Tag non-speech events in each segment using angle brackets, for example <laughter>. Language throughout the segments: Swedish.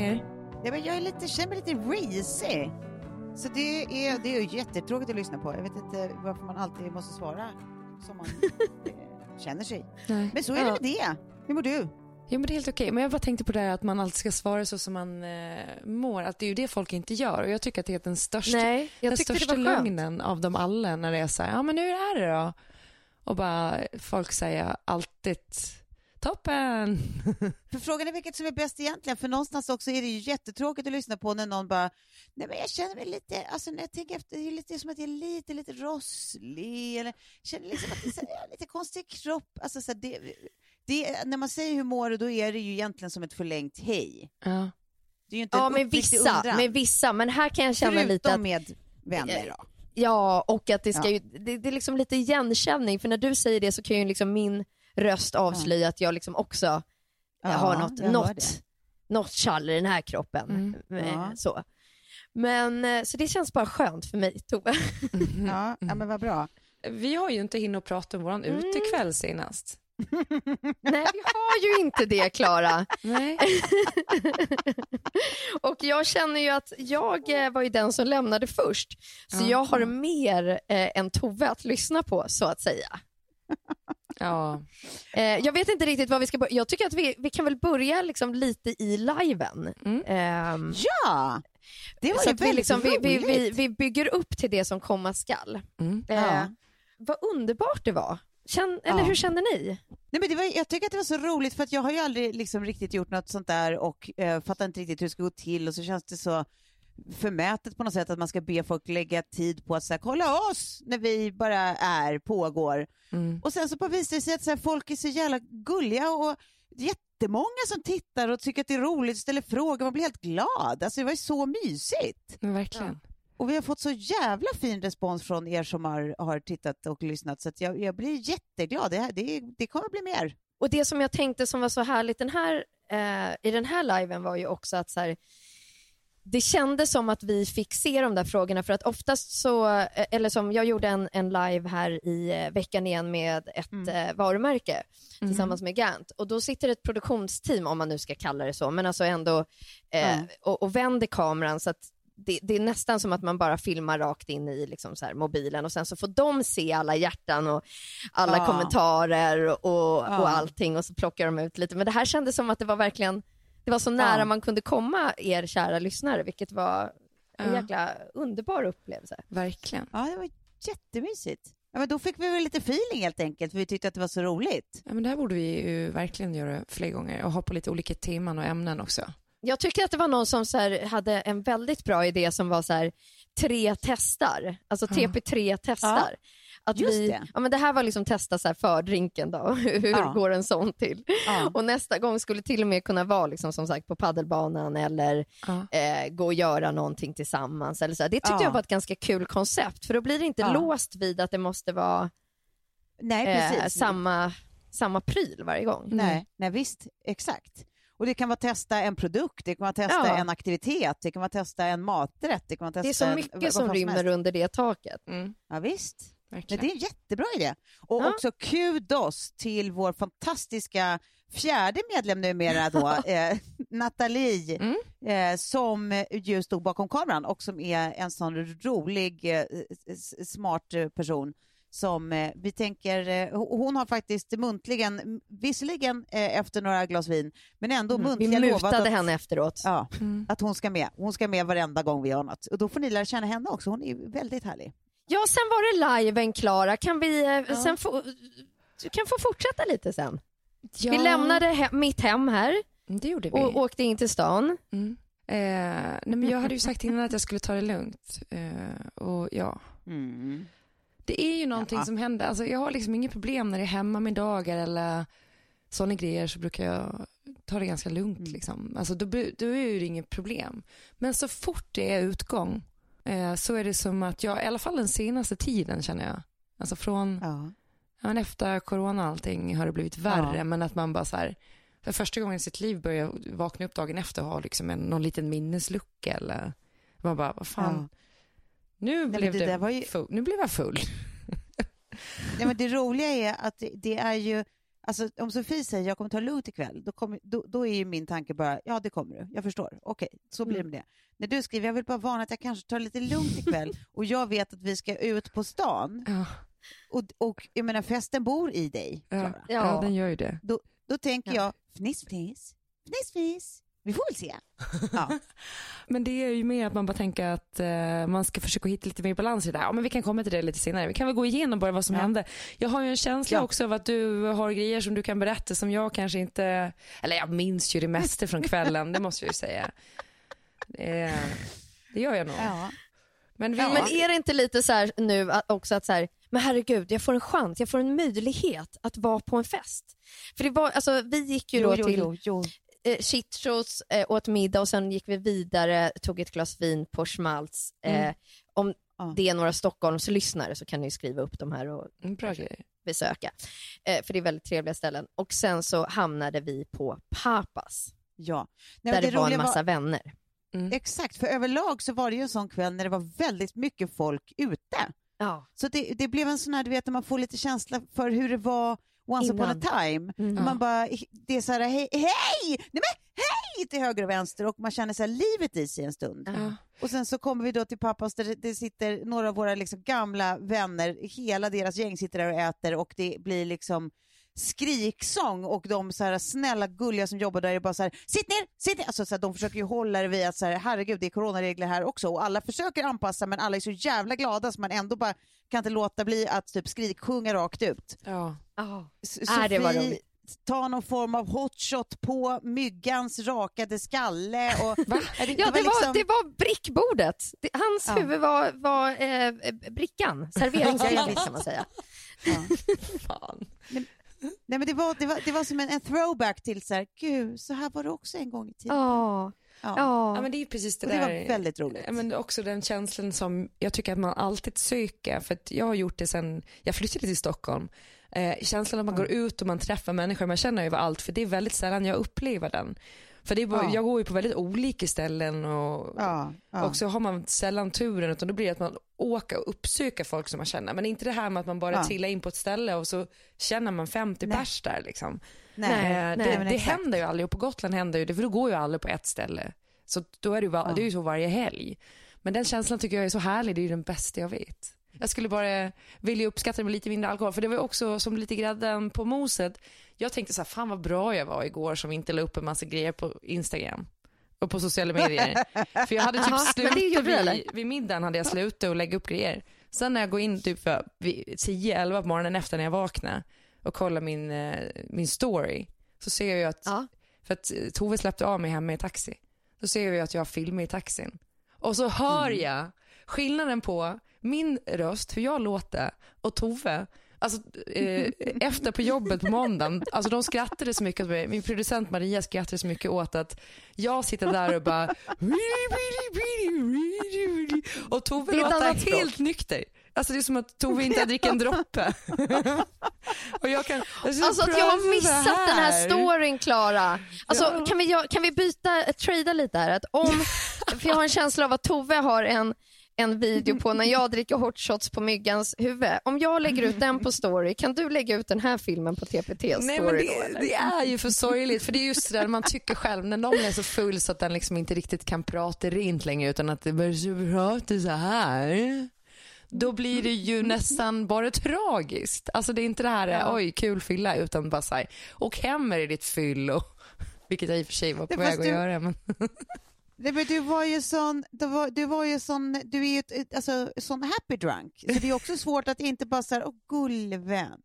Hur är läget med er? Ja, men jag är lite, känner mig lite risig. Så det är, det är ju jättetråkigt att lyssna på. Jag vet inte varför man alltid måste svara som man <laughs> eh, känner sig. Nej. Men så är det Ja. med det. Hur mår du? Jo men det är helt okej. Men jag bara tänkte på det här att man alltid ska svara så som man eh, mår. Att det är ju det folk inte gör. Och jag tycker att det är den största, Nej, jag den det största lögnen av dem alla när det är så här, ja men hur är det då? Och bara folk säger alltid toppen. <laughs> För frågan är vilket som är bäst egentligen, för någonstans också är det ju jättetråkigt att lyssna på när någon bara, nej men jag känner mig lite, alltså när jag tänker efter, det är lite som att jag är lite, lite rosslig, eller känner liksom att det är här, lite konstig kropp, alltså så här, det, det, när man säger hur mår du, då är det ju egentligen som ett förlängt hej. Ja. Det är ju inte Ja, med vissa, undran. med vissa. Men här kan jag känna Förutom lite att, med vänner då. ja, och att det ska Ja. ju, det, det är liksom lite igenkänning, för när du säger det så kan ju liksom min röst avslöja att jag liksom också Ja, har något, något, något kall i den här kroppen. Mm. Eh, Ja. Så. Men, eh, så det känns bara skönt för mig, Tove. <laughs> Ja, ja, men vad bra. Vi har ju inte hinnat prata om våran Mm. utekväll senast. <laughs> Nej, vi har ju inte det, Klara. <laughs> Och jag känner ju att jag eh, var ju den som lämnade först. Så Ja. jag har mer eh, än Tove att lyssna på, så att säga. Ja. Eh, jag vet inte riktigt vad vi ska börja. Jag tycker att vi, vi kan väl börja liksom lite i liven. Mm. Ehm, Ja, det var ju att vi, väldigt liksom, vi, vi, vi, vi bygger upp till det som komma skall. Mm. Eh, Ja. Vad underbart det var. Känn, eller Ja. hur känner ni? Nej, men det var, jag tycker att det var så roligt för att jag har ju aldrig liksom riktigt gjort något sånt där och eh, fattar inte riktigt hur det ska gå till och så känns det så förmätet på något sätt att man ska be folk lägga tid på att så här, kolla oss när vi bara är, pågår. Mm. Och sen så bara visar det sig att så här, folk är så jävla gulliga och jättemånga som tittar och tycker att det är roligt, ställer frågor, man blir helt glad. Alltså det var ju så mysigt. Men verkligen. Och vi har fått så jävla fin respons från er som har, har tittat och lyssnat så att jag, jag blir jätteglad. Det, här, det, det kommer bli mer. Och det som jag tänkte som var så härligt den här, eh, i den här liven var ju också att så här, det kändes som att vi fick se de där frågorna för att oftast så, eh, eller som jag gjorde en, en live här i eh, veckan igen med ett eh, varumärke tillsammans med Gant och då sitter ett produktionsteam, om man nu ska kalla det så, men alltså ändå eh, och, och vänder kameran så att det, det är nästan som att man bara filmar rakt in i liksom så här mobilen och sen så får de se alla hjärtan och alla Ja. kommentarer och, Ja. och allting och så plockar de ut lite. Men det här kändes som att det var verkligen, det var så nära Ja. man kunde komma er kära lyssnare, vilket var en Ja. jäkla underbar upplevelse. Verkligen. Ja, det var jättemysigt. Ja, men då fick vi väl lite feeling helt enkelt, för vi tyckte att det var så roligt. Ja, men det här borde vi ju verkligen göra fler gånger och ha på lite olika teman och ämnen också. Jag tycker att det var någon som så här, hade en väldigt bra idé som var så här, tre testar, alltså Ja. TP3 testar. Att Just vi, det. Ja, men det här var liksom testa så här fördrinken då, <laughs> hur Ja. går en sån till? Ja. Och nästa gång skulle till och med kunna vara liksom, som sagt på paddelbanan eller Ja. eh, gå och göra någonting tillsammans. Eller så. Det tyckte Ja. jag var ett ganska kul koncept för då blir det inte låst vid att det måste vara Nej, eh, samma, samma pryl varje gång. Nej, nej, visst, exakt. Och det kan vara testa en produkt, det kan vara testa Ja. en aktivitet, det kan vara testa en maträtt, det kan vara testa Det är så en, mycket vad som som rymmer helst. under det taket. Mm, Ja, visst. Men verkligen. det är en jättebra idé. Och Ja. också kudos till vår fantastiska fjärde medlem numera då, <laughs> eh, Nathalie, Mm. eh, som ju stod bakom kameran och som är en sån rolig, eh, smart person som eh, vi tänker, eh, ho- hon har faktiskt muntligen, visserligen eh, efter några glas vin, men ändå Mm. Vi muntligen lovat mutade att, henne efteråt. ja, Mm. att hon ska med. Hon ska med varenda gång vi gör något. Och då får ni lära känna henne också, hon är väldigt härlig. Ja, sen var det liven Klara. Kan vi, eh, sen få, du kan få fortsätta lite sen. Ja, Vi lämnade he- mitt hem här Det gjorde vi. och åkte in till stan. Mm. Eh, nej men jag hade ju sagt innan att jag skulle ta det lugnt. Eh, och ja, Mm. det är ju någonting Ja. som händer. Alltså, jag har liksom inget problem när det är hemma middagar eller sådana grejer så brukar jag ta det ganska lugnt. Mm. Liksom. Alltså, då, då är det inget problem. Men så fort det är utgång eh, så är det som att jag, i alla fall den senaste tiden känner jag, alltså från Ja. Men efter corona och allting har det blivit värre, Ja. men att man bara så här, för första gången i sitt liv börjar vakna upp dagen efter och ha liksom en, någon liten minneslucka eller man bara, vad fan, Ja. nu, men blev det det ju- full, nu blev jag full. <laughs> Nej, men det roliga är att det, det är ju, alltså om Sofie säger jag kommer ta det lugnt ikväll, då, kommer, då, då är ju min tanke bara, ja det kommer du, jag förstår, okej, så blir det Mm. med det. När du skriver, jag vill bara varna att jag kanske tar det lite lugnt ikväll <laughs> och jag vet att vi ska ut på stan Ja, och, och jag menar festen bor i dig, ja, Klara. ja. Ja. den gör ju det. Då tänker Ja. jag, fniss fniss, fniss fniss, vi får väl se. <laughs> Ja. Men det är ju mer att man bara tänker att eh, man ska försöka hitta lite mer balans i det här. Ja, men vi kan komma till det lite senare. Vi kan väl gå igenom bara vad som Ja. hände. Jag har ju en känsla Ja. också av att du har grejer som du kan berätta som jag kanske inte, eller jag minns ju det mesta från kvällen, det måste jag ju säga. Det, det gör jag nog. Ja. Men, vi. Men är det inte lite så nu också att så här, men herregud, jag får en chans, jag får en möjlighet att vara på en fest. För det var, alltså vi gick ju Jo, då jo, till jo. Eh, Chichos, eh, åt middag och sen gick vi vidare, tog ett glas vin på Schmaltz. Eh, Mm. Om Ja. det är några Stockholmslyssnare så kan ni skriva upp de här och Mm, Bra besöka. Eh, för det är väldigt trevliga ställen. Och sen så hamnade vi på Papas, Ja. Nej, där men det, var en massa vänner. Exakt, för överlag så var det ju en sån kväll när det var väldigt mycket folk ute. Ja. Så det, det blev en sån här, du vet, när man får lite känsla för hur det var once Innan. upon a time. Mm. Man bara, det är så här, hej, hej, nej men hej till höger och vänster och man känner så här livet i sig en stund. Ja. Och sen så kommer vi då till pappas där det sitter några av våra liksom gamla vänner, hela deras gäng sitter där och äter och det blir liksom skriksång och de så här snälla gulliga som jobbar där är bara så här sitt ner, sitt ner. Alltså så här, de försöker ju hålla det vid att så här, herregud det är coronaregler här också och alla försöker anpassa men alla är så jävla glada så man ändå bara kan inte låta bli att typ skriksjunga rakt ut. Ja. Ja. S- Äh, det var Sofie roligt. tar någon form av hotshot på myggans rakade skalle och det, Ja, det, var, liksom- det var brickbordet. Det, hans Ja. huvud var, var eh, brickan, serveringsbordet kan man säga. ja. <laughs> Fan. Nej, men det, var, det, var, det var som en, en throwback till så här, gud, så här var det också en gång i tiden. Ja. Ja. Ja. Ja, men det är ju precis det Och det där. var väldigt roligt. Ja, men också den känslan som jag tycker att man alltid söker. För att jag har gjort det sen jag flyttade till Stockholm. Eh, känslan att man går ut och man träffar människor man känner överallt. För det är väldigt sällan jag upplever den. För det är Ja. jag går ju på väldigt olika ställen och, Ja, ja. och så har man sällan turen utan då blir det att man åker och uppsöker folk som man känner. Men inte det här med att man bara Ja. trillar in på ett ställe och så känner man 50 Nej. pers där liksom. Nej, Eh, nej, det men det händer ju aldrig och på Gotland händer ju det för då går ju alla på ett ställe. Så då är det, ju, det är ju så varje helg. Men den känslan tycker jag är så härlig, det är ju den bästa jag vet. Jag skulle bara vilja uppskatta det med lite mindre alkohol för det var också som lite grädden på moset. Jag tänkte så här, fan vad bra jag var igår som inte la upp en massa grejer på Instagram och på sociala medier. <laughs> för jag hade typ slutat vid, vid middagen hade jag slutat och lägga upp grejer. Sen när jag går in typ för vid 10-11 på morgonen efter när jag vaknar och kollar min, eh, min story så ser jag ju att Ja. för att eh, Tove släppte av mig hemma i taxi. Då ser jag ju att jag har filmer i taxin. Och så hör Mm. jag skillnaden på min röst, hur jag låter, och Tove, Alltså, eh, efter på jobbet på måndagen, alltså de skrattade så mycket åt mig. Min producent Maria skrattade så mycket åt att jag sitter där och bara och Tove låter helt nykter. Alltså det är som att Tove inte har druckit en droppe. och jag kan, ska Alltså att jag har missat den här storyn Klara. Alltså, kan, vi, kan vi byta, trada lite här? Att om, för jag har en känsla av att Tove har en, en video på när jag dricker hot shots på myggans huvud. Om jag lägger ut den på story, kan du lägga ut den här filmen på TPT story Nej, men då? det, Eller? det är ju för sorgligt för det är just det där man tycker själv när någon är så full så att den liksom inte riktigt kan prata rent längre utan att det börjar prata så här. Då blir det ju nästan bara tragiskt. Alltså det är inte det här oj kul fylla utan bara så här, och hem med ditt fyll och vilket jag i och för sig var på väg att du- göra. Men... <laughs> Nej, men du var ju sån, du var, du var ju sån, du är ju ett- alltså, sån happy drunk. Så det är också <laughs> svårt att inte bara säga åh gullvän.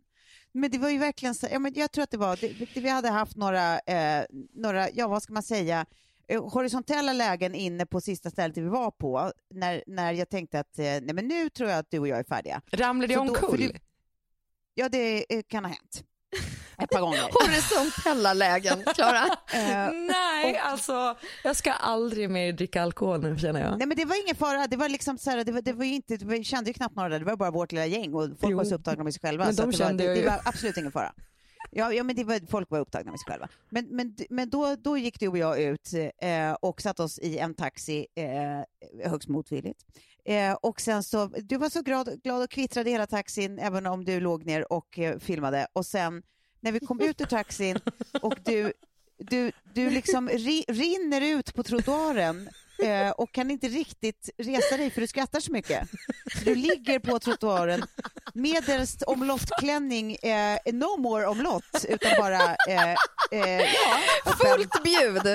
Men det var ju verkligen så, ja, men jag tror att det var, det, det, vi hade haft några, eh, några, ja vad ska man säga, eh, horisontella lägen inne på sista stället vi var på, när, när jag tänkte att, eh, nej men nu tror jag att du och jag är färdiga. Ramlade jag omkull? Ja, det eh, kan ha hänt. Ett par gånger. Horisontella lägen, Klara. Eh, Nej, alltså jag ska aldrig mer dricka alkohol nu känner jag. Nej men det var ingen fara, det var liksom så här, det var, det var inte, vi kände ju knappt några där, det var bara vårt lilla gäng och folk Jo. var så upptagna med sig själva. Men så de att det, var, kände det, det var absolut ingen fara. Ja, ja men det var, folk var upptagna med sig själva. Men, men, men då, då gick du och jag ut eh, och satte oss i en taxi eh, högst motvilligt. Eh, och sen så, du var så glad, glad och kvittrade i hela taxin även om du låg ner och eh, filmade. Och sen när vi kom ut ur taxin och du, du, du liksom ri, rinner ut på trottoaren och kan inte riktigt resa dig för du skrattar så mycket. Så du ligger på trottoaren medelst omlottklänning, eh, no more omlott, utan bara eh, eh, ja, Fullt bjud.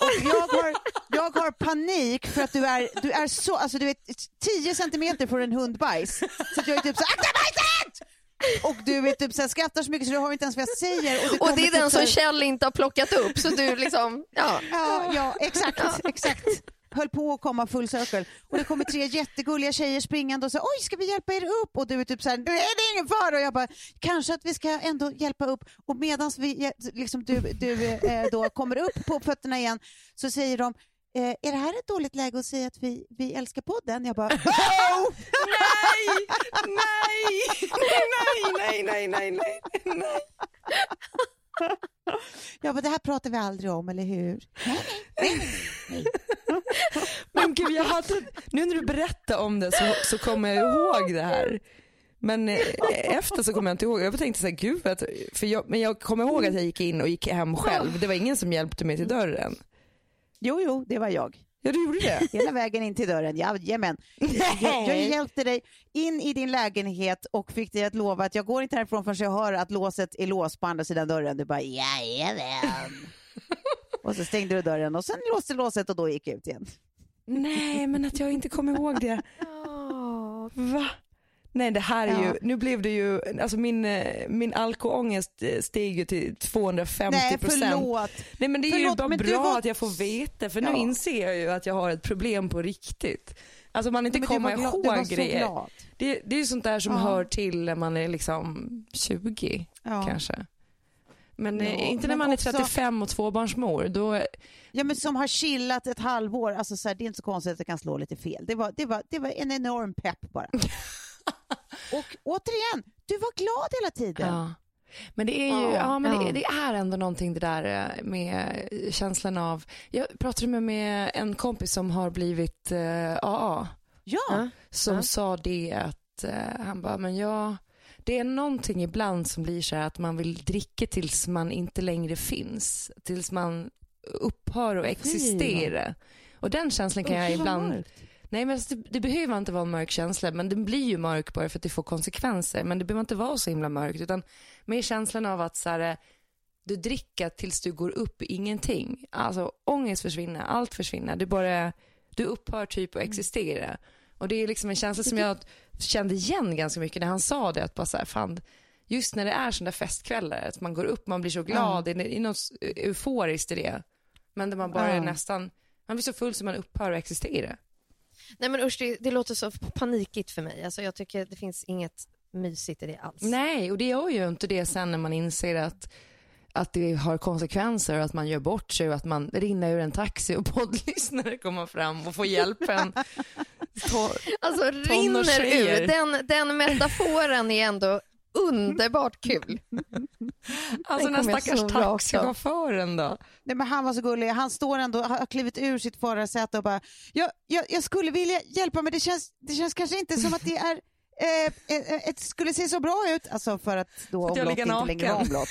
och jag har, jag har panik för att du är, du är så, alltså du är 10 centimeter från en hundbajs. Så jag är typ så akta bajset! Och du är typ så här, skrattar så mycket så du har inte ens vad jag säger. Och kommer det är typ den som här- Kjell inte har plockat upp, så du liksom, ja. Ja, ja exakt, exakt. Höll på att komma full circle. Och det kommer tre jättegulliga tjejer springande och säger oj ska vi hjälpa er upp? Och du är typ så här, nej det är ingen fara. Och jag bara, kanske att vi ska ändå hjälpa upp. Och medan vi, liksom, du, du eh, då kommer upp på fötterna igen så säger de, eh, är det här ett dåligt läge att säga att vi, vi älskar podden? Jag bara, <laughs> oh! Nej, nej, nej, nej, nej, nej, nej. Jag bara, det här pratar vi aldrig om, eller hur? Men gud, jag hade, nu när du berättar om det så, så kommer jag ihåg det här. Men eh, efter så kommer jag inte ihåg. Jag tänkte så här, gud, för jag, men jag kommer ihåg att jag gick in och gick hem själv. Det var ingen som hjälpte mig till dörren. Jo, jo, det var jag. Ja, du gjorde det? Hela vägen in till dörren, jajamän. Jag, jag hjälpte dig in i din lägenhet och fick dig att lova att jag går inte härifrån förrän jag hör att låset är låst på andra sidan dörren. Du bara jajamän. <laughs> och så stängde du dörren och sen låste låset och då gick jag ut igen. Nej, men att jag inte kommer ihåg det. <laughs> Va? Nej det här är ju, Ja. nu blev det ju, alltså min, eh, min alkoholångest eh, steg ju till 250 Nej, procent. förlåt. Nej men det är Förlåt, ju bara bra var- att jag får veta för nu Ja. inser jag ju att jag har ett problem på riktigt. Alltså man inte kommer glad- ihåg så grejer. glad. Det, det är ju sånt där som Ja. hör till när man är liksom 20 Ja. kanske. Men eh, Ja, inte när man är också- 35 och tvåbarnsmor. Då, Ja, men som har chillat ett halvår, alltså så här, det är inte så konstigt att det kan slå lite fel. Det var, det var, det var en enorm pepp bara. <laughs> och återigen, du var glad hela tiden. Ja. Men det är ju, Ja, ja, men ja. Det, det är ändå någonting det där eh, med känslan av, jag pratade med, med en kompis som har blivit eh, AA Ja. som Ja. sa det att eh, han bara, men jag, det är någonting ibland som blir så här att man vill dricka tills man inte längre finns, tills man upphör att existera. Och den känslan kan jag ibland mörkt. Nej men alltså, det, det behöver inte vara en mörk känsla men den blir ju mörk bara för att det får konsekvenser. Men det behöver inte vara så himla mörkt utan mer känslan av att så här, du dricker tills du går upp i ingenting. Alltså ångest försvinner, allt försvinner. Du bara, du upphör typ att existera. Och det är liksom en känsla som jag kände igen ganska mycket när han sa det. Att bara så här, fan, just när det är sådana där festkvällar, att man går upp, man blir så glad, det är, det är något euforiskt i det. Men där man bara är nästan, man blir så full så man upphör att existera. Nej men usch, det, det låter så panikigt för mig. Alltså, jag tycker det finns inget mysigt i det alls. Nej, och det gör ju inte det sen när man inser att att det har konsekvenser och att man gör bort sig och att man rinner ur en taxi och <laughs> poddlyssnare kommer fram och får hjälpen. <laughs> alltså rinner ur, den, den metaforen är ändå underbart kul. Alltså den stackars taxichauffören då. Nej, men han var så gullig. Han står ändå, har klivit ur sitt förarsäte och bara, jag, jag, jag skulle vilja hjälpa men det känns, det känns kanske inte som att det är Eh, eh, eh skulle se så bra ut, alltså för att då omlott inte naken. längre var omlott.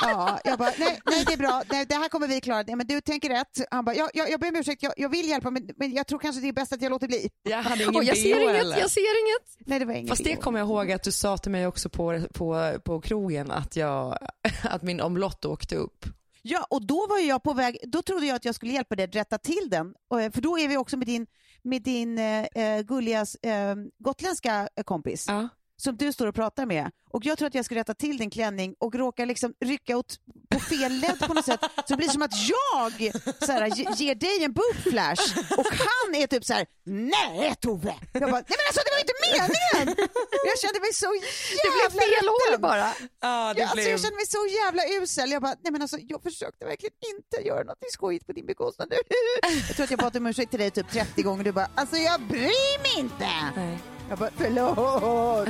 Ja, jag bara, nej, nej det är bra, nej, det här kommer vi klara. Nej, men du tänker rätt. Han bara, jag, jag, jag ber om ursäkt, jag, jag vill hjälpa men, men jag tror kanske det är bäst att jag låter bli. Jag hade ingen Och jag ser inget, eller? jag ser inget. Nej, det var inget Fast det kommer jag ihåg att du sa till mig också på, på, på krogen att, jag, att min omlott åkte upp. Ja, och då var jag på väg, då trodde jag att jag skulle hjälpa dig att rätta till den. För då är vi också med din, med din eh, eh gulliga eh, gotländska eh, kompis. Ja som du står och pratar med och jag tror att jag ska rätta till din klänning och råkar liksom rycka åt på fel led på något sätt så det blir som att jag så här, ger dig en boobflash och han är typ så här: nej Tove! Jag bara, nej men alltså det var inte meningen! Jag kände mig så jävla Det blev fel håll bara. Ja, det jag, blev... alltså, jag kände mig så jävla usel. Jag bara, nej men alltså jag försökte verkligen inte göra något skojigt på din bekostnad. <laughs> Jag tror att jag bad om ursäkt till dig typ 30 gånger och du bara, alltså jag bryr mig inte! Nej. Jag bara, förlåt!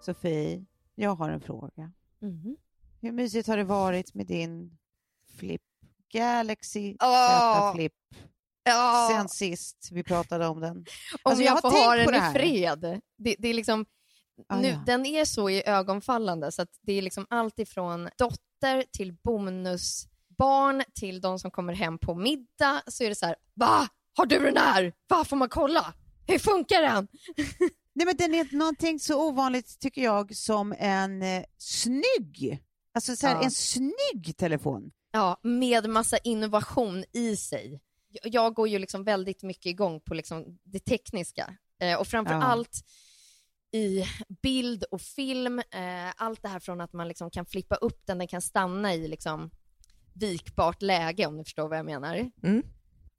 Sofie, jag har en fråga. Mm. Hur mysigt har det varit med din Flip Galaxy oh. Z Flip oh. sen sist vi pratade om den? Om alltså, jag, jag får ha den i fred. Det, det är liksom, ah, nu, ja. Den är så i ögonfallande så att det är liksom allt ifrån dotter till bonusbarn till de som kommer hem på middag så är det så här, va? Har du den här? Va, får man kolla? Hur funkar den? <laughs> Nej, men den är någonting så ovanligt tycker jag som en eh, snygg, alltså så här, ja. en snygg telefon. Ja, med massa innovation i sig. Jag går ju liksom väldigt mycket igång på liksom det tekniska eh, och framför ja. allt i bild och film. Eh, allt det här från att man liksom kan flippa upp den, den kan stanna i liksom vikbart läge om ni förstår vad jag menar. Mm.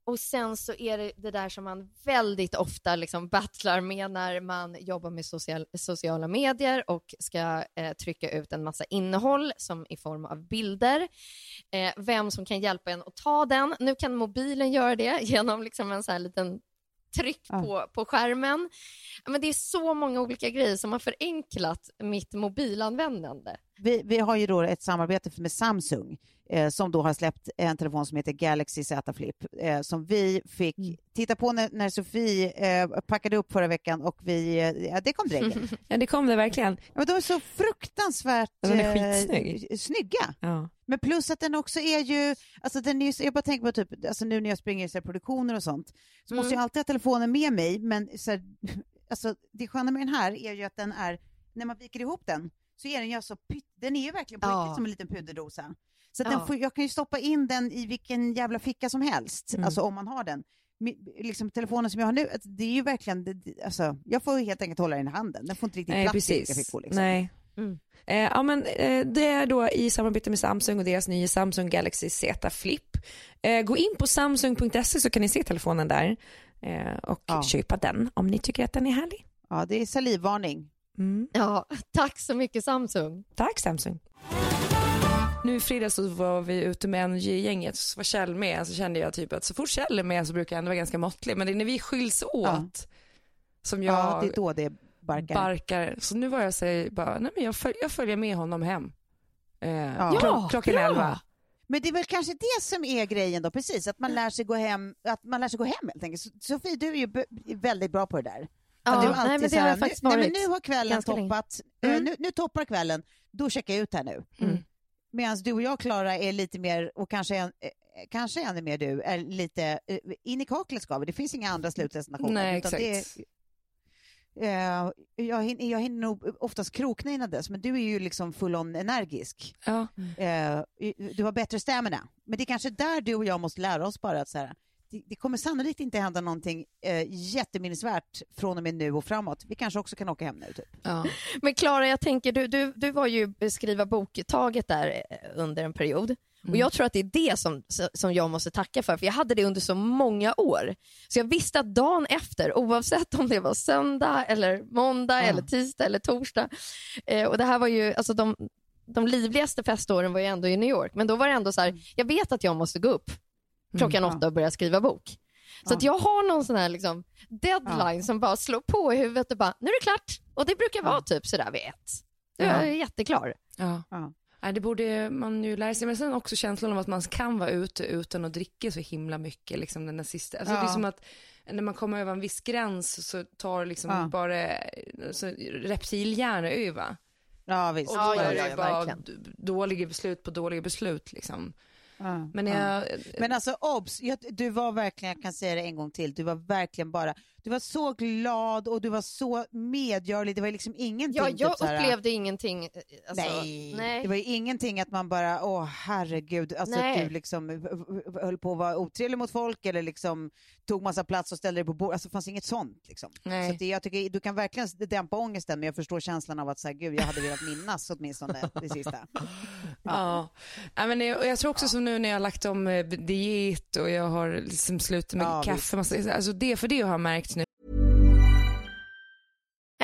Och sen så är det det där som man väldigt ofta liksom battlar med när man jobbar med social, sociala medier och ska eh, trycka ut en massa innehåll som i form av bilder. Eh, vem som kan hjälpa en att ta den. Nu kan mobilen göra det <laughs> genom liksom en sån här liten tryck ja. på, på skärmen. Men det är så många olika grejer som har förenklat mitt mobilanvändande. Vi, vi har ju då ett samarbete med Samsung eh, som då har släppt en telefon som heter Galaxy Z Flip eh, som vi fick mm. titta på när, när Sofie eh, packade upp förra veckan och vi, eh, ja, det kom <laughs> dräggen. ja det kom det verkligen. Ja, de är så fruktansvärt de är skitsnygg. Eh, snygga. Ja. Men plus att den också är ju, alltså den är, jag bara tänker på typ, alltså nu när jag springer i produktioner och sånt, så mm. måste jag alltid ha telefonen med mig, men så här, <laughs> alltså, det sköna med den här är ju att den är, när man viker ihop den, så är den ju så pytt, den är ju verkligen på ja. som en liten pudderdosa. Så ja. den får, jag kan ju stoppa in den i vilken jävla ficka som helst, mm. alltså om man har den. Liksom, telefonen som jag har nu, alltså, det är ju verkligen, det, alltså, jag får helt enkelt hålla den i handen. Den får inte riktigt Nej, plats i olika fickor. Liksom. Nej. Mm. Eh, ja, men, eh, det är då i samarbete med Samsung och deras nya Samsung Galaxy Z Flip. Eh, gå in på samsung.se så kan ni se telefonen där eh, och ja. köpa den om ni tycker att den är härlig. Ja, det är salivvarning. Mm. Ja, tack så mycket Samsung. Tack Samsung. Nu i fredags så var vi ute med NJ-gänget, så var Kjell med, så kände jag typ att så fort Kjell är med så brukar jag ändå vara ganska måttlig, men det är när vi skiljs åt ja. som jag ja, det är då det barkar. barkar. Så nu var jag så bara, nej men jag, följ, jag följer med honom hem. Eh, ja. klock, klockan bra. elva. Men det är väl kanske det som är grejen då, precis, att man lär sig gå hem, att man lär sig gå hem helt enkelt. Sofie, du är ju väldigt bra på det där. Ja, du nej, men det har jag faktiskt nu, varit. Nej, men nu har kvällen toppat, eh, mm. nu, nu, toppar kvällen, då checkar jag ut här nu. Mm. Medan du och jag, Klara, är lite mer, och kanske, en, eh, kanske ännu mer du, är lite eh, in i kaklet ska vi. Det finns inga andra slutdestinationer. Nej, exakt. Det, eh, jag, hinner, jag hinner nog oftast krokna innan dess, men du är ju liksom full on energisk. Ja. Eh, du har bättre stamina. Men det är kanske där du och jag måste lära oss bara att så här, det, det, kommer sannolikt inte hända någonting eh, jätteminnesvärt från och med nu och framåt. Vi kanske också kan åka hem nu. Typ. Ja. <laughs> Men Klara, jag tänker, du, du, du var ju skriva boktaget där eh, under en period. Och Jag tror att det är det som, som jag måste tacka för, för jag hade det under så många år. Så jag visste att dagen efter, oavsett om det var söndag, eller måndag, eller tisdag eller torsdag. Eh, och det här var ju, alltså de, de livligaste feståren var ju ändå i New York, men då var det ändå så här, jag vet att jag måste gå upp klockan åtta och börja skriva bok. Så att jag har någon sån här liksom deadline som bara slår på i huvudet och bara, nu är det klart. Och det brukar vara typ sådär vid ett. Då är jag jätteklar. Ja. Ja. Nej, det borde man ju lära sig. Men sen också känslan av att man kan vara ute utan att dricka så himla mycket. Liksom den där sista. Alltså, Ja. Det är som att när man kommer över en viss gräns så tar liksom Ja. bara så reptilhjärna över. Ja, visst. Och Ja, då ja, är det ja, bara dåliga beslut på dåliga beslut liksom. Men ja. jag, Men alltså obs, jag, du var verkligen, jag kan säga det en gång till, du var verkligen bara, du var så glad och du var så medgörlig, det var liksom ingenting. Ja, jag typ så här, upplevde ingenting. eh, Alltså, nej. nej. det var ju ingenting att man bara, åh herregud, alltså att Nej. du liksom höll på att vara otrevlig mot folk eller liksom tog massa plats och ställde dig på bord, alltså det fanns inget sånt liksom. Nej. Så att det, jag tycker, du kan verkligen dämpa ångesten men jag förstår känslan av att säga gud jag hade velat minnas åtminstone <laughs> det sista. Ja, ja men jag, jag tror också som nu när jag har lagt om eh, diet och jag har liksom slutat med Ja, kaffe, massa, alltså det, för det har jag märkt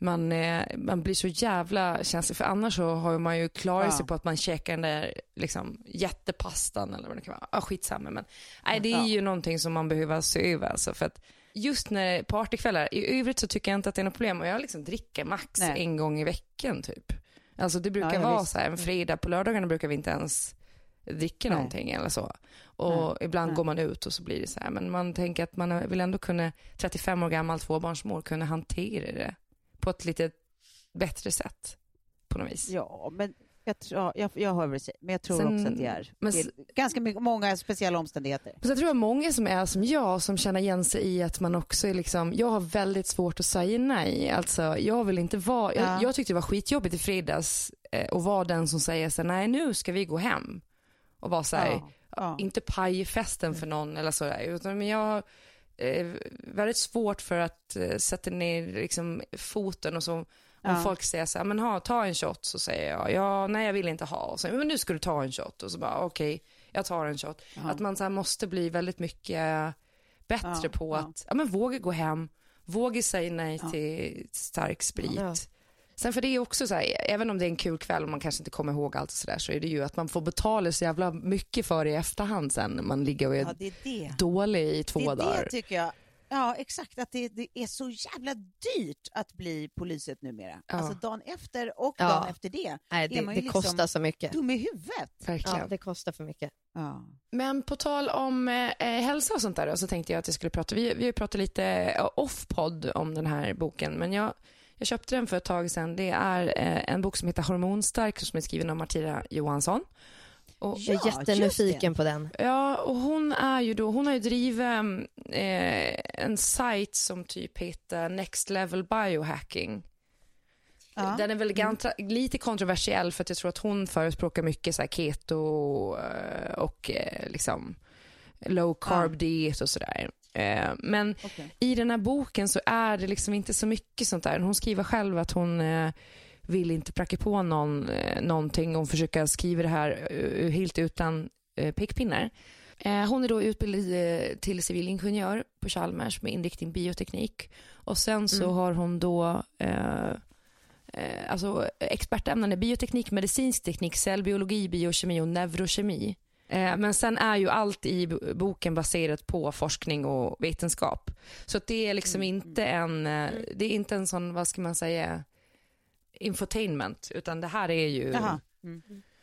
man, eh, man blir så jävla känslig för annars så har man ju klarat Ja. sig på att man käkar den där liksom, jättepastan eller vad det kan vara. Ja, skitsamma men nej, det är Ja. ju någonting som man behöver se över alltså, för att just när partykvällar, i övrigt så tycker jag inte att det är något problem och jag liksom dricker max Nej. en gång i veckan typ. Alltså det brukar Ja, ja, vara visst. så här, en fredag på lördagarna brukar vi inte ens dricka Nej. någonting eller så. Och ibland Nej. går man ut och så blir det så här, men man tänker att man vill ändå kunna, 35 år gammal tvåbarnsmor, kunna hantera det på ett lite bättre sätt på något vis. Ja, men jag, tror, jag, jag hör vad du säger, men jag tror Sen- också att det är, men det är ganska mycket, många speciella omständigheter. Men så jag tror jag många som är som jag som känner igen sig i att man också är liksom, jag har väldigt svårt att säga nej. Alltså jag vill inte vara, Ja. jag, jag tyckte det var skitjobbigt i fredags eh, att vara den som säger så nej nu ska vi gå hem. Och vara så här, Ja, ja. inte pajfesten för någon eller sådär. Utan men jag väldigt svårt för att eh, sätta ner liksom, foten och så. Om Ja. folk säger så här, men ha, ta en shot så säger jag, ja, nej jag vill inte ha. Och så, men nu ska du ta en shot. Och så bara, okej, jag tar en shot. Att man så här, måste bli väldigt mycket bättre Ja, på ja. att, ja men våga gå hem, våga säga nej till stark sprit. Sen för det är också så här, även om det är en kul kväll och man kanske inte kommer ihåg allt och sådär så är det ju att man får betala så jävla mycket för det i efterhand sen när man ligger och är Ja, det är det. dålig i två det är dagar. det tycker jag. Ja, exakt. Att det, det är så jävla dyrt att bli polisut numera. Ja. Alltså dagen efter och Ja. dagen efter det. Nej, är det, det liksom kostar så mycket. Dum i huvudet. Verkligen. Ja, det kostar för mycket. Ja. Men på tal om eh, hälsa och sånt där då, så tänkte jag att jag skulle prata, vi, vi har ju pratat lite eh, off-podd om den här boken, men jag, jag köpte den för ett tag sedan. Det är eh, en bok som heter Hormonstark som är skriven av Martina Johansson. Och, Jag är Ja, jättenyfiken på den. Ja, och hon är ju då, hon har ju drivit eh, en sajt som typ heter Next Level Biohacking. Ja. Den är väl ganska, lite kontroversiell för att jag tror att hon förespråkar mycket så här keto eh, och eh, liksom low carb diet och sådär. Eh, Men Okej. i den här boken så är det liksom inte så mycket sånt där. Hon skriver själv att hon eh, vill inte pracka på någon eh, någonting och försöka skriva det här eh, helt utan eh, pekpinnar. Hon är då utbildad till civilingenjör på Chalmers med inriktning bioteknik. Och sen så har hon då eh, alltså expertämnen är bioteknik, medicinsk teknik, cellbiologi, biokemi och neurokemi. Eh, men sen är ju allt i boken baserat på forskning och vetenskap. Så det är liksom inte en, eh, det är inte en sån, vad ska man säga, infotainment, utan det här är ju Jaha. Mm.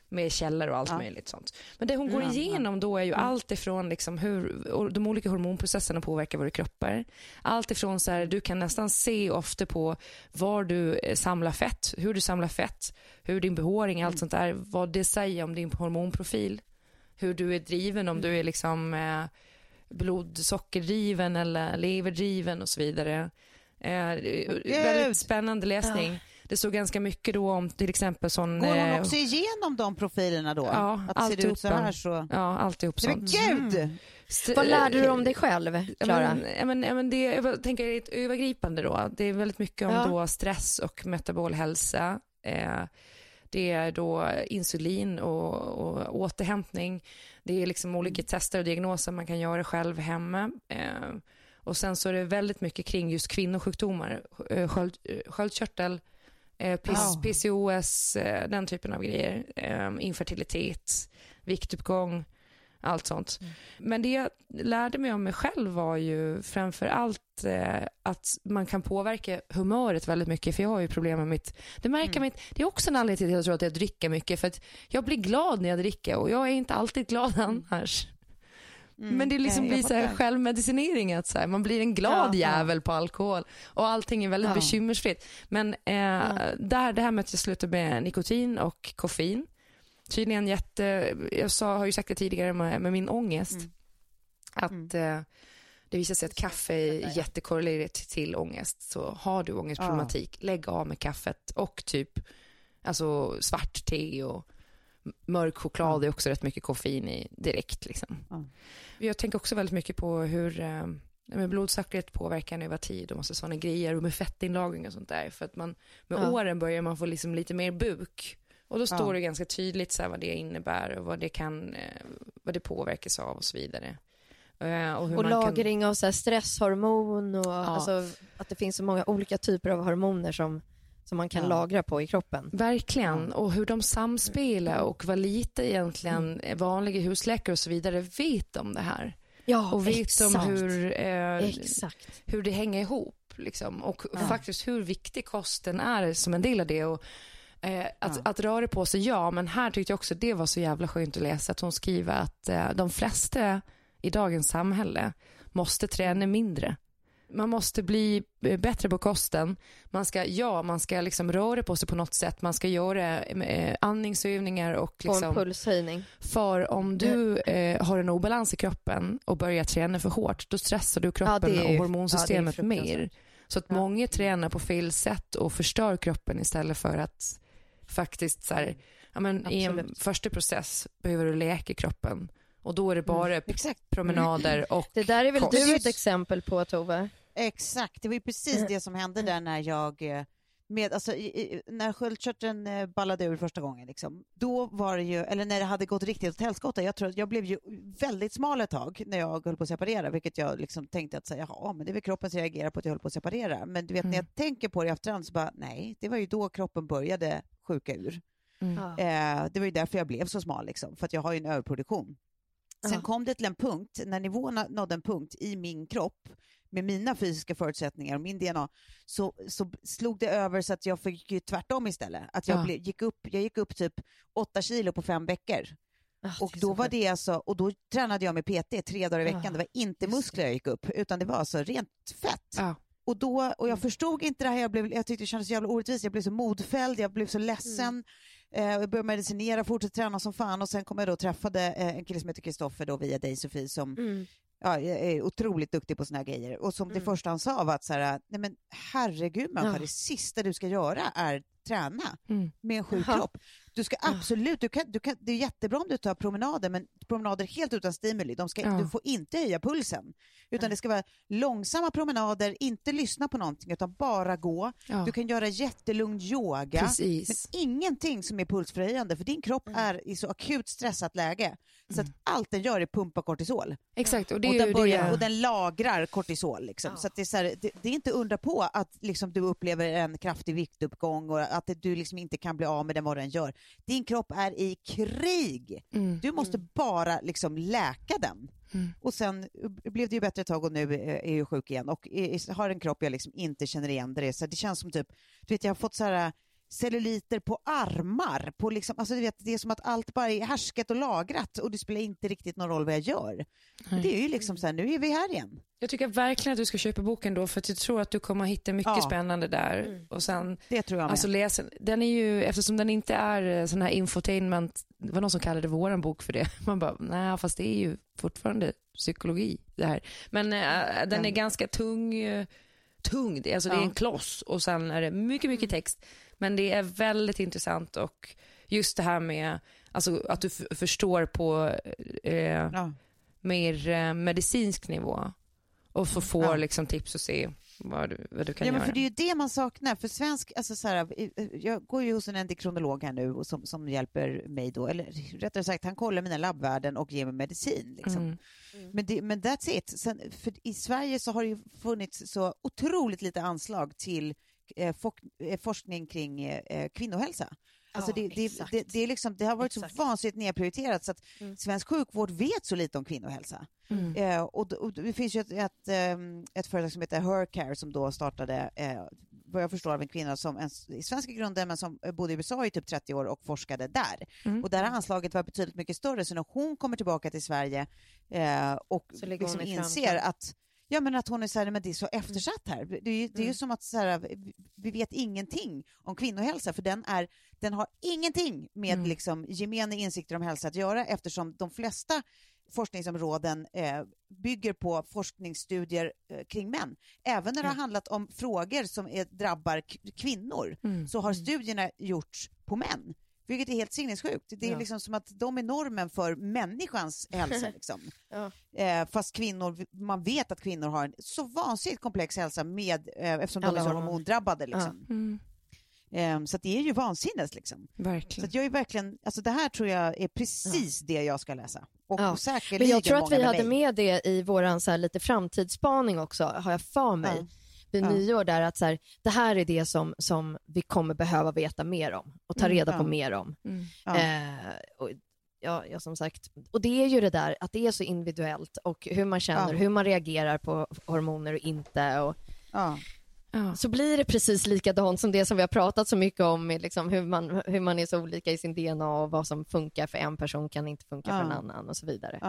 med källor och allt Ja. möjligt sånt. Men det hon går igenom då är ju allt ifrån liksom hur de olika hormonprocesserna påverkar våra kroppar. Allt ifrån så här, du kan nästan se ofta på var du eh, samlar fett, hur du samlar fett, hur din behåring, allt sånt där, vad det säger om din hormonprofil. Hur du är driven, om du är liksom eh, blodsockerdriven eller leverdriven och så vidare. Eh, väldigt spännande läsning. Det står ganska mycket då om till exempel sån... Går hon eh, också igenom de profilerna då? Ja, att ser det ut så här så... Ja, alltihop Nej, men sånt. gud! St- Vad lärde du om dig själv, Ja, Klara? ja, men, ja, men det, jag tänker det är ett övergripande då. Det är väldigt mycket om Ja. då stress och metabol hälsa. Eh, det är då insulin och, och återhämtning. Det är liksom olika tester och diagnoser man kan göra själv hemma. Eh, och sen så är det väldigt mycket kring just kvinnosjukdomar. Eh, Sköld, eh, sköldkörtel, eh, PCOS. PCOS eh, den typen av grejer. Eh, infertilitet, viktuppgång, allt sånt. Men det jag lärde mig om mig själv var ju framför allt eh, att man kan påverka humöret väldigt mycket för jag har ju problem med mitt, det märker man inte, det är också en anledning till att jag tror att jag dricker mycket för att jag blir glad när jag dricker och jag är inte alltid glad annars. Men det liksom nej, blir så här självmedicinering att så här, man blir en glad Ja, ja. jävel på alkohol och allting är väldigt Ja. bekymmersfritt. Men eh, där, det här med att jag slutar med nikotin och koffein, tydligen jätte, jag sa, har ju sagt det tidigare med, med min ångest, Mm. att eh, det visar sig att kaffe är jättekorrelerat till ångest. Så har du ångestproblematik, lägg av med kaffet och typ alltså svart te och mörk choklad är också rätt mycket koffein i direkt. Liksom. Ja. Jag tänker också väldigt mycket på hur eh, med blodsockret påverkar över tid och massa sådana grejer och med fettinlagring och sånt där. För att man, med Ja. åren börjar man få liksom lite mer buk. Och då står Ja. det ganska tydligt så här vad det innebär och vad det kan, eh, vad det påverkas av och så vidare. Eh, och Och man kan- lagring av så stresshormon och alltså, att det finns så många olika typer av hormoner som, som man kan Ja. lagra på i kroppen. Verkligen, och hur de samspelar och vad lite egentligen vanliga husläkare och så vidare vet om det här. Ja, Och vet exakt. om hur, eh, Exakt. hur det hänger ihop. Liksom. Och Ja. faktiskt hur viktig kosten är som en del av det. Och, eh, att, Ja. att röra på sig, ja, men här tyckte jag också det var så jävla skönt att läsa att hon skriver att eh, de flesta i dagens samhälle måste träna mindre. Man måste bli eh, bättre på kosten. Man ska, ja, man ska liksom röra på sig på något sätt. Man ska göra eh, andningsövningar och På en liksom, pulshöjning. för om du eh, har en obalans i kroppen och börjar träna för hårt, då stressar du kroppen är ju- och hormonsystemet ja, mer. Så att Ja. många tränar på fel sätt och förstör kroppen istället för att faktiskt så här, ja, men i en första process behöver du läka kroppen och då är det bara Exakt. promenader och Det där är väl kost. du ett exempel på Tove? Exakt, det var ju precis det som hände där när jag eh, med, alltså, i, i, när sköldkörteln eh, ballade ur första gången, liksom, då var det ju, eller när det hade gått riktigt åt helskotta, jag tror att jag blev ju väldigt smal ett tag när jag höll på att separera, vilket jag liksom tänkte att säga, jaha, men det är väl kroppen som reagerar på att jag höll på att separera. Men du vet, när Mm. jag tänker på det i efterhand så bara, nej, det var ju då kroppen började sjuka ur. Mm. Eh, det var ju därför jag blev så smal, liksom, för att jag har ju en överproduktion. Sen kom det till en punkt, när nivåerna nådde en punkt i min kropp, med mina fysiska förutsättningar och min DNA, så, så slog det över så att jag fick ju tvärtom istället. Att jag, Ja. blev, gick, upp, jag gick upp typ åtta kilo på fem veckor. Ah, Och då var det alltså, och då tränade jag med PT tre dagar i veckan. Ja, Det var inte muskler jag gick upp, utan det var alltså rent fett. Ja. Och, då, och jag förstod inte det här, jag, blev, jag tyckte det kändes så jävla orättvist, jag blev så modfälld, jag blev så ledsen. Eh, jag började medicinera, fortsatte träna som fan och sen kom jag då och träffade eh, en kille som heter Kristoffer då via dig Sofie som Mm. Ja, jag är otroligt duktig på såna här grejer. Och som det första han sa var att så här, nej men herregud människa, Ja. det sista du ska göra är träna Mm. med en sjuk kropp. Du ska absolut, du kan, du kan, det är jättebra om du tar promenader, men promenader helt utan stimuli, de ska, Ja. du får inte höja pulsen. Utan det ska vara långsamma promenader, inte lyssna på någonting, utan bara gå. Ja. Du kan göra jättelugn yoga, Precis. men ingenting som är pulsförhöjande, för din kropp Mm. är i så akut stressat läge. Så att allt den gör är pumpa kortisol. Exakt, och det är och, den börjar, det... och den lagrar kortisol. Liksom. Så att det, är så här, det, det är inte undra på att liksom, du upplever en kraftig viktuppgång och att det, du liksom inte kan bli av med den vad den gör. Din kropp är i krig. Mm. Du måste bara liksom läka den. Mm. Och sen blev det ju bättre ett tag och nu eh, är jag sjuk igen och har en kropp jag liksom inte känner igen. Det, är så det känns som typ, du vet jag har fått så här celluliter på armar. På liksom, alltså du vet, det är som att allt bara är härskat och lagrat och det spelar inte riktigt någon roll vad jag gör. Det är ju liksom så här, nu är vi här igen. Jag tycker verkligen att du ska köpa boken då för att jag tror att du kommer att hitta mycket Ja. spännande där. Och sen, Det tror jag med. alltså läs, den är ju, eftersom den inte är eh, sån här infotainment, det var någon som kallade våran bok för det. <laughs> Man bara, nej fast det är ju fortfarande psykologi det här. Men eh, den är ganska tung, eh, tung, Det- alltså det är en kloss och sen är det mycket, mycket text. Men det är väldigt intressant och just det här med, alltså att du förstår på eh, ja. mer eh, medicinsk nivå och så får Ja. liksom tips och se vad du, vad du kan Ja, men göra. för det är ju det man saknar. För svensk, alltså så här, jag går ju hos en endokrinolog här nu och som, som hjälper mig då, eller rättare sagt han kollar mina labbvärden och ger mig medicin. Liksom. Mm. Men, det, men that's it. Sen, för I Sverige så har det ju funnits så otroligt lite anslag till eh, eh, forskning kring eh, kvinnohälsa. Alltså Ja, det, exakt. det, det, är liksom, det har varit Exakt. så vansinnigt nedprioriterat så att Mm. svensk sjukvård vet så lite om kvinnohälsa. Mm. Eh, och, och det finns ju ett, ett, ehm, ett företag som heter Hercare som då startade, eh, vad jag förstår av en kvinna som en, i svenska grunden men som eh, bodde i USA i typ 30 år och forskade där. Mm. Och där har anslaget varit betydligt mycket större så när hon kommer tillbaka till Sverige eh, och liksom inser att Ja men att hon är så här, men det är så eftersatt här. Det är ju, det är ju Mm. som att så här, vi- vet ingenting om kvinnohälsa för den, är, den har ingenting med Mm. liksom, gemene insikter om hälsa att göra eftersom de flesta forskningsområden eh, bygger på forskningsstudier eh, kring män. Även när det har handlat om frågor som är, drabbar kvinnor Mm. så har studierna gjorts på män. Vilket är helt sinnessjukt. Det är Ja. liksom som att de är normen för människans <laughs> hälsa. Liksom. Ja. Eh, fast kvinnor, man vet att kvinnor har en så vansinnigt komplex hälsa med, eh, eftersom de Alla är så hormondrabbade. Liksom. Mm. Eh, så det är ju vansinnes. Liksom. Så Verkligen. att jag är verkligen, alltså det här tror jag är precis det jag ska läsa. Och Ja. Men jag tror att vi hade mig. med det i våran så här lite framtidsspaning också, har jag för mig. Vid Ja. nyår där att så här, det här är det som, som vi kommer behöva veta mer om och ta Mm, reda ja. på mer om. Mm. Ja. Eh, och, ja, ja, som sagt. Och det är ju det där att det är så individuellt och hur man känner, Ja. hur man reagerar på hormoner och inte. Och så blir det precis likadant som det som vi har pratat så mycket om, med liksom hur, man, hur man är så olika i sin DNA och vad som funkar för en person kan inte funka för en annan och så vidare.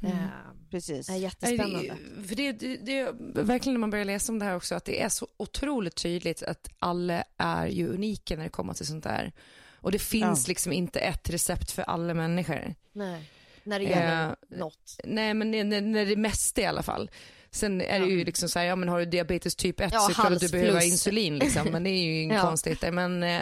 Ja. Ja. Eh, Precis. det är jättespännande. För det, det, det verkligen när man börjar läsa om det här också att det är så otroligt tydligt att alla är ju unika när det kommer till sånt där. Och det finns Ja. liksom inte ett recept för alla människor. Nej, när det gäller Eh, något. Nej men när, när- det mesta i alla fall. Sen är det ju liksom så här, ja men har du diabetes typ 1 Ja, så är det klart att du behöver plus. insulin liksom, men det är ju <laughs> inget Ja. konstigt. Men, eh,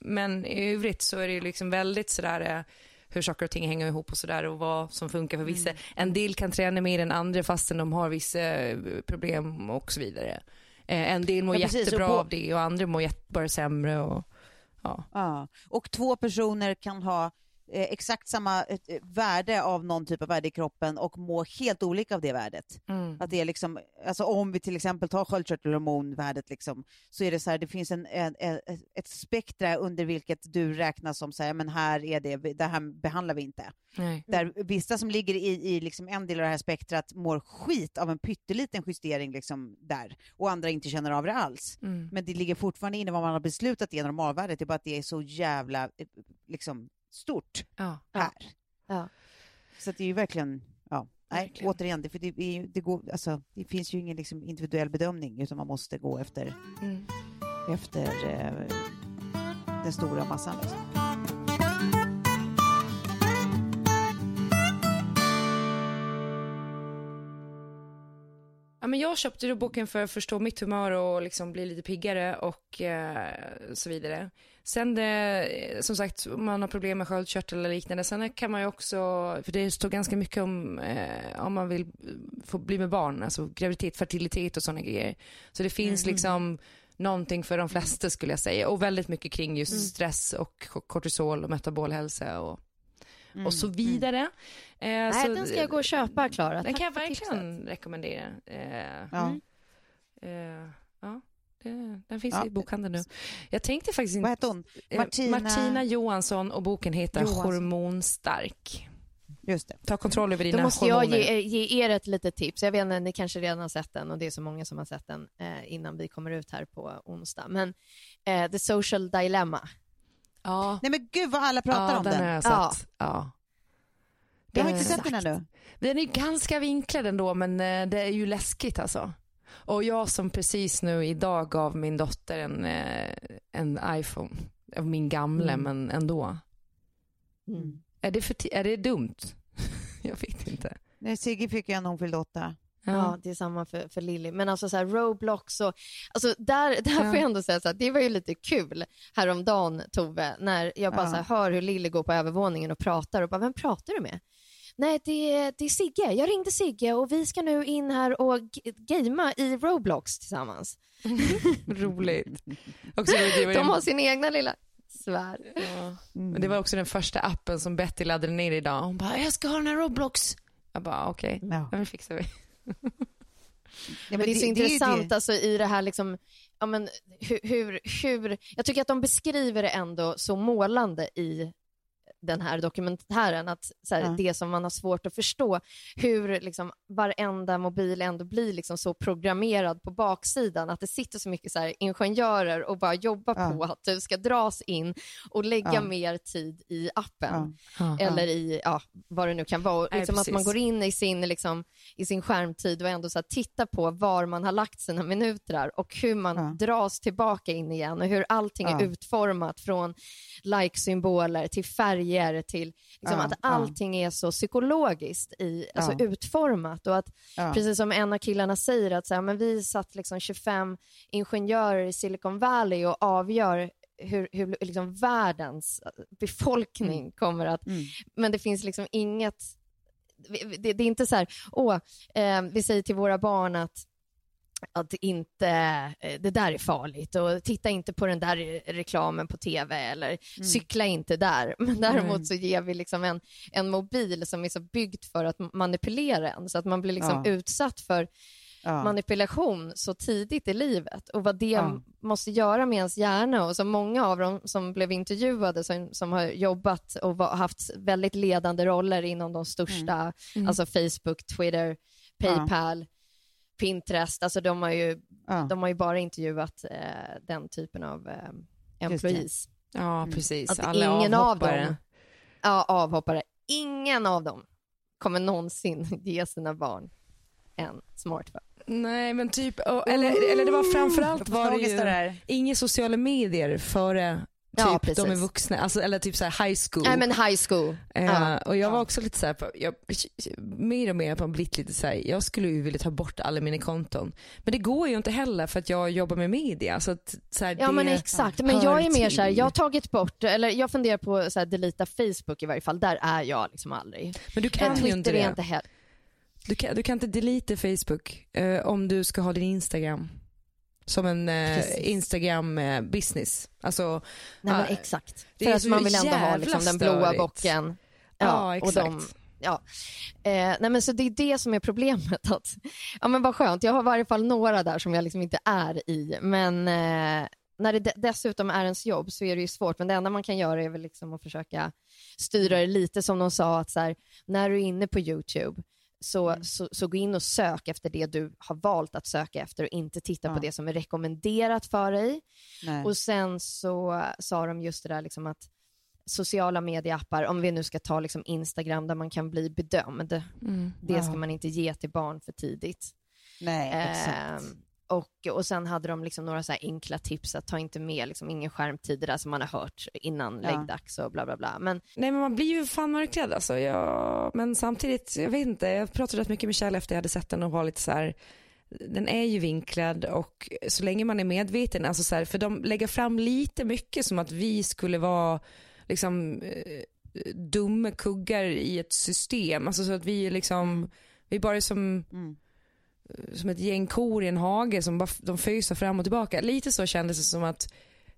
men i övrigt så är det ju liksom väldigt sådär eh, hur saker och ting hänger ihop och sådär och vad som funkar för vissa. En del kan träna mer än andra fastän de har vissa eh, problem och så vidare. Eh, En del mår Ja, precis, jättebra på- av det och andra mår bara sämre. Och, ja. Ja. Och två personer kan ha exakt samma eh, värde av någon typ av värde i kroppen och må helt olika av det värdet. Mm. Att det är liksom, alltså om vi till exempel tar sköldkörtelhormonvärdet liksom, så är det så här, det finns en, en, en, ett spektra under vilket du räknas som så här, men här är det, det här behandlar vi inte. Nej. Där vissa som ligger i, i liksom en del av det här spektrat mår skit av en pytteliten justering liksom där och andra inte känner av det alls. Mm. Men det ligger fortfarande inne vad man har beslutat i normalvärdet, det är bara att det är så jävla eh, liksom, stort Ja. här. Ja. Så det är ju verkligen, ja, nej, Verkligen. återigen, det, för det, är det, går, alltså, det finns ju ingen liksom, individuell bedömning utan man måste gå efter, Mm. efter eh, den stora massan. Liksom. Men jag köpte då boken för att förstå mitt humör och liksom bli lite piggare och eh, så vidare. Sen det, som sagt, om man har problem med sköldkörtel eller liknande, sen kan man ju också, för det står ganska mycket om eh, om man vill få bli med barn, alltså graviditet, fertilitet och sådana grejer. Så det finns Mm. liksom någonting för de flesta skulle jag säga och väldigt mycket kring just Mm. stress och kortisol och metabolhälsa och, Mm. och så vidare. Eh, Nej, så, den ska jag gå och köpa Klara. Den Tack kan jag verkligen tipset. rekommendera. Eh, Ja. eh, ja, det, den finns Ja. i bokhandeln nu. Jag tänkte faktiskt Vad inte... hette hon? eh, Martina- Martina Johansson och boken heter Johansson. Hormonstark. Just det. Ta kontroll över Då dina måste jag hormoner. ge, ge er ett litet tips. Jag vet inte, ni kanske redan har sett den och det är så många som har sett den eh, innan vi kommer ut här på onsdag. Men eh, The Social Dilemma. Ja, Nej men gud vad alla pratar ja om den den. har jag Ja. sett. Ja. Jag har inte sett den ännu. Den är ganska vinklad ändå, men eh, det är ju läskigt alltså. Och jag som precis nu idag gav min dotter en, eh, en iPhone, av min gamla, Mm. men ändå. Mm. Är det, för är det dumt? <laughs> jag vet inte. Nej, Sigge fick ju när hon fyllde åtta. Ja, det är samma för, för Lilly. Men alltså så här, Roblox och, alltså där, där får Ja. jag ändå säga så här, det var ju lite kul häromdagen Tove, när jag bara Ja. så här, hör hur Lilly går på övervåningen och pratar och bara, vem pratar du med? Nej, det är, det är Sigge. Jag ringde Sigge och vi ska nu in här och gamea i Roblox tillsammans. <laughs> Roligt. Också, De har sin egna lilla sfär. ja. Men det var också den första appen som Betty laddade ner idag. Hon bara, jag ska ha den här Roblox. Jag bara, okej, Ja. ja. men fixar vi. Ja, Men det är så ju intressant det. alltså i det här liksom, ja men hur, hur, hur, jag tycker att de beskriver det ändå så målande i den här dokumentären, att så här, Ja. det som man har svårt att förstå, hur liksom varenda mobil ändå blir liksom så programmerad på baksidan, att det sitter så mycket så här, ingenjörer och bara jobbar Ja. på att du ska dras in och lägga Ja. mer tid i appen Ja. eller i ja, vad det nu kan vara. Och Nej, Liksom att man går in i sin, liksom, i sin skärmtid och ändå så här, tittar på var man har lagt sina minuter där och hur man Ja. dras tillbaka in igen och hur allting är utformat från like-symboler till färger till liksom, Ja, att ja. allting är så psykologiskt i, alltså, Ja. utformat och att Ja. precis som en av killarna säger att så här, men vi satt liksom 25 ingenjörer i Silicon Valley och avgör hur, hur liksom världens befolkning kommer att... Mm. Men det finns liksom inget... Det, det är inte så här, åh, eh, vi säger till våra barn att att inte, eh, det där är farligt och titta inte på den där reklamen på tv eller cykla inte där. <laughs> Men däremot Mm. så ger vi liksom en, en mobil som är så byggd för att manipulera en så att man blir liksom Ja. utsatt för Ja. manipulation så tidigt i livet och vad det Ja. måste göra med ens hjärna och så många av dem som blev intervjuade som, som har jobbat och var, haft väldigt ledande roller inom de största, Mm. alltså Facebook, Twitter, Paypal, Pinterest, alltså de har ju, Ja. de har ju bara intervjuat eh, den typen av eh, employees. Ja, precis. Att Alla ingen av avhoppare. dem, ja avhoppare, ingen av dem kommer någonsin <laughs> ge sina barn en smartphone. Nej, men typ, eller, eller det var framförallt var det av ju inga sociala medier före Ja, typ de är vuxna, alltså, eller typ så här high school. Nej men high school. Eh, Ja. och jag var också lite så här, på, jag, mer och mer på blivit lite så här, jag skulle ju vilja ta bort alla mina konton. Men det går ju inte heller för att jag jobbar med media. Så att, så här, Ja men exakt, men jag är mer så här, till. jag har tagit bort, eller jag funderar på här, delita Facebook i varje fall, där är jag liksom aldrig. Men du kan Eh, ju inte är det. inte heller. Du, kan, du kan inte delete Facebook eh, om du ska ha din Instagram. Som en eh, Precis. Instagram eh. Alltså, Nej men Ja, exakt. För att man vill ändå ha liksom, den blåa bocken. ja, och exakt. de, ja. Eh, nej men så det är det som är problemet. <laughs> Att, ja men vad skönt, jag har i varje fall några där som jag liksom inte är i. Men eh, när det de- dessutom är ens jobb så är det ju svårt. Men det enda man kan göra är väl liksom att försöka styra det lite som de sa att så här, när du är inne på YouTube så, Mm. så, så gå in och sök efter det du har valt att söka efter och inte titta på Ja. det som är rekommenderat för dig. Nej. Och sen så sa de just det där liksom att sociala medieappar, om vi nu ska ta liksom Instagram där man kan bli bedömd, Mm. det ska Ja. man inte ge till barn för tidigt. Nej, exakt. Ehm, och, och sen hade de liksom några så här enkla tips att ta inte med liksom ingen skärmtid, det där som man har hört innan Ja. läggdags och bla bla bla. Men Nej men man blir ju fan mörkrädd alltså. Jag, men samtidigt, jag vet inte, jag pratade rätt mycket med Kjell efter jag hade sett den och var lite så här. den är ju vinklad och så länge man är medveten, alltså så här, för de lägger fram lite mycket som att vi skulle vara liksom eh, dumma kuggar i ett system, alltså så att vi liksom, vi bara är som Mm. Som ett gäng kor i en hage som bara de föser fram och tillbaka. Lite så kändes det som att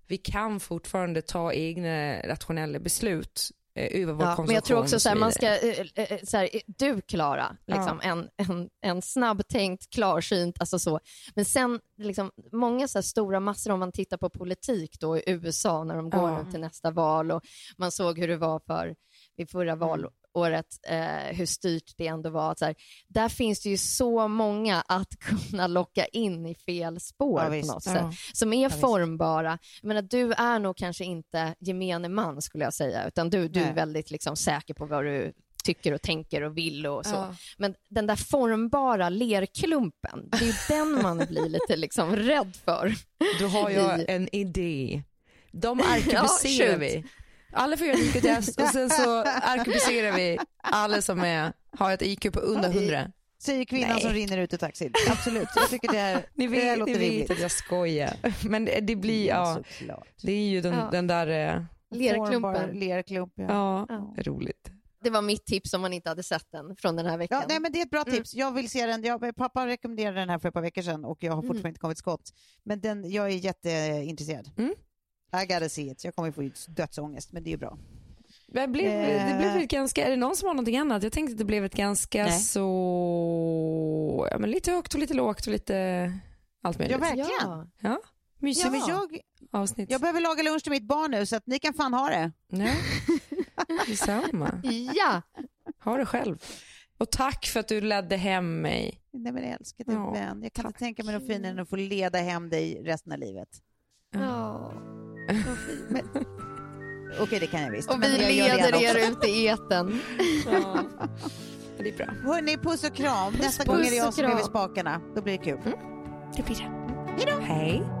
vi kan fortfarande ta egna rationella beslut eh, över vår Ja, men jag tror också så här, man ska, eh, eh, så här, eh, du Klara, liksom, en, en, en snabbtänkt, klarsynt, alltså så. Men sen, liksom, många så stora massor, om man tittar på politik då i USA när de går Ja. nu till nästa val och man såg hur det var för vid förra valåret, eh, hur styrt det ändå var. Så här, där finns det ju så många att <laughs> kunna locka in i fel spår Ja, på något Ja. sätt, som är visst. formbara. Jag menar, du är nog kanske inte gemene man skulle jag säga, utan du, du är väldigt liksom, säker på vad du tycker och tänker och vill och så. Ja. Men den där formbara lerklumpen, det är den man blir lite liksom rädd för. Då har jag en idé. De <laughs> arkebuserar shoot. vi. Alla får göra ett IQ-test och sen så arkebuserar vi alla som är, har ett IQ på under 100. Säger kvinnan Nej. som rinner ut ur taxin. Absolut, jag tycker det här, Ni det här vet, låter ni vet rimligt. att jag skojar. Men det, det blir, ja, det är ju den, Ja. den där, eh, Lerklumpen. Lerklump, ja. ja, Ja. roligt. Det var mitt tips om man inte hade sett den från den här veckan. Ja, nej, men det är ett bra Mm. tips. Jag vill se den. Jag, pappa rekommenderade den här för ett par veckor sedan och jag har Mm. fortfarande inte kommit skott. Men den, jag är jätteintresserad. Mm. I gotta see it. Jag kommer få dödsångest, men det är bra. Det blev, Eh. det blev ett ganska, är det någon som har någonting annat? Jag tänkte att det blev ett ganska Nej. så, ja men lite högt och lite lågt och lite allt möjligt. Ja, verkligen. Ja. Ja, mysigt Ja. Jag, avsnitt. jag behöver laga lunch till mitt barn nu så att ni kan fan ha det. Ja. <laughs> Detsamma. ja, Ha det själv. Och tack för att du ledde hem mig. Nej men älskar dig Ja, vän. Jag kan tack. inte tänka mig något finare än att få leda hem dig resten av livet. Ja. Okej, det kan jag visst. Och men vi leder er ut i eten. Ja. <laughs> Det är bra. Hörni, puss och kram. Nästa gång puss är det jag som är vid spakarna. Då blir det kul. Det blir det. Hej då. Hej.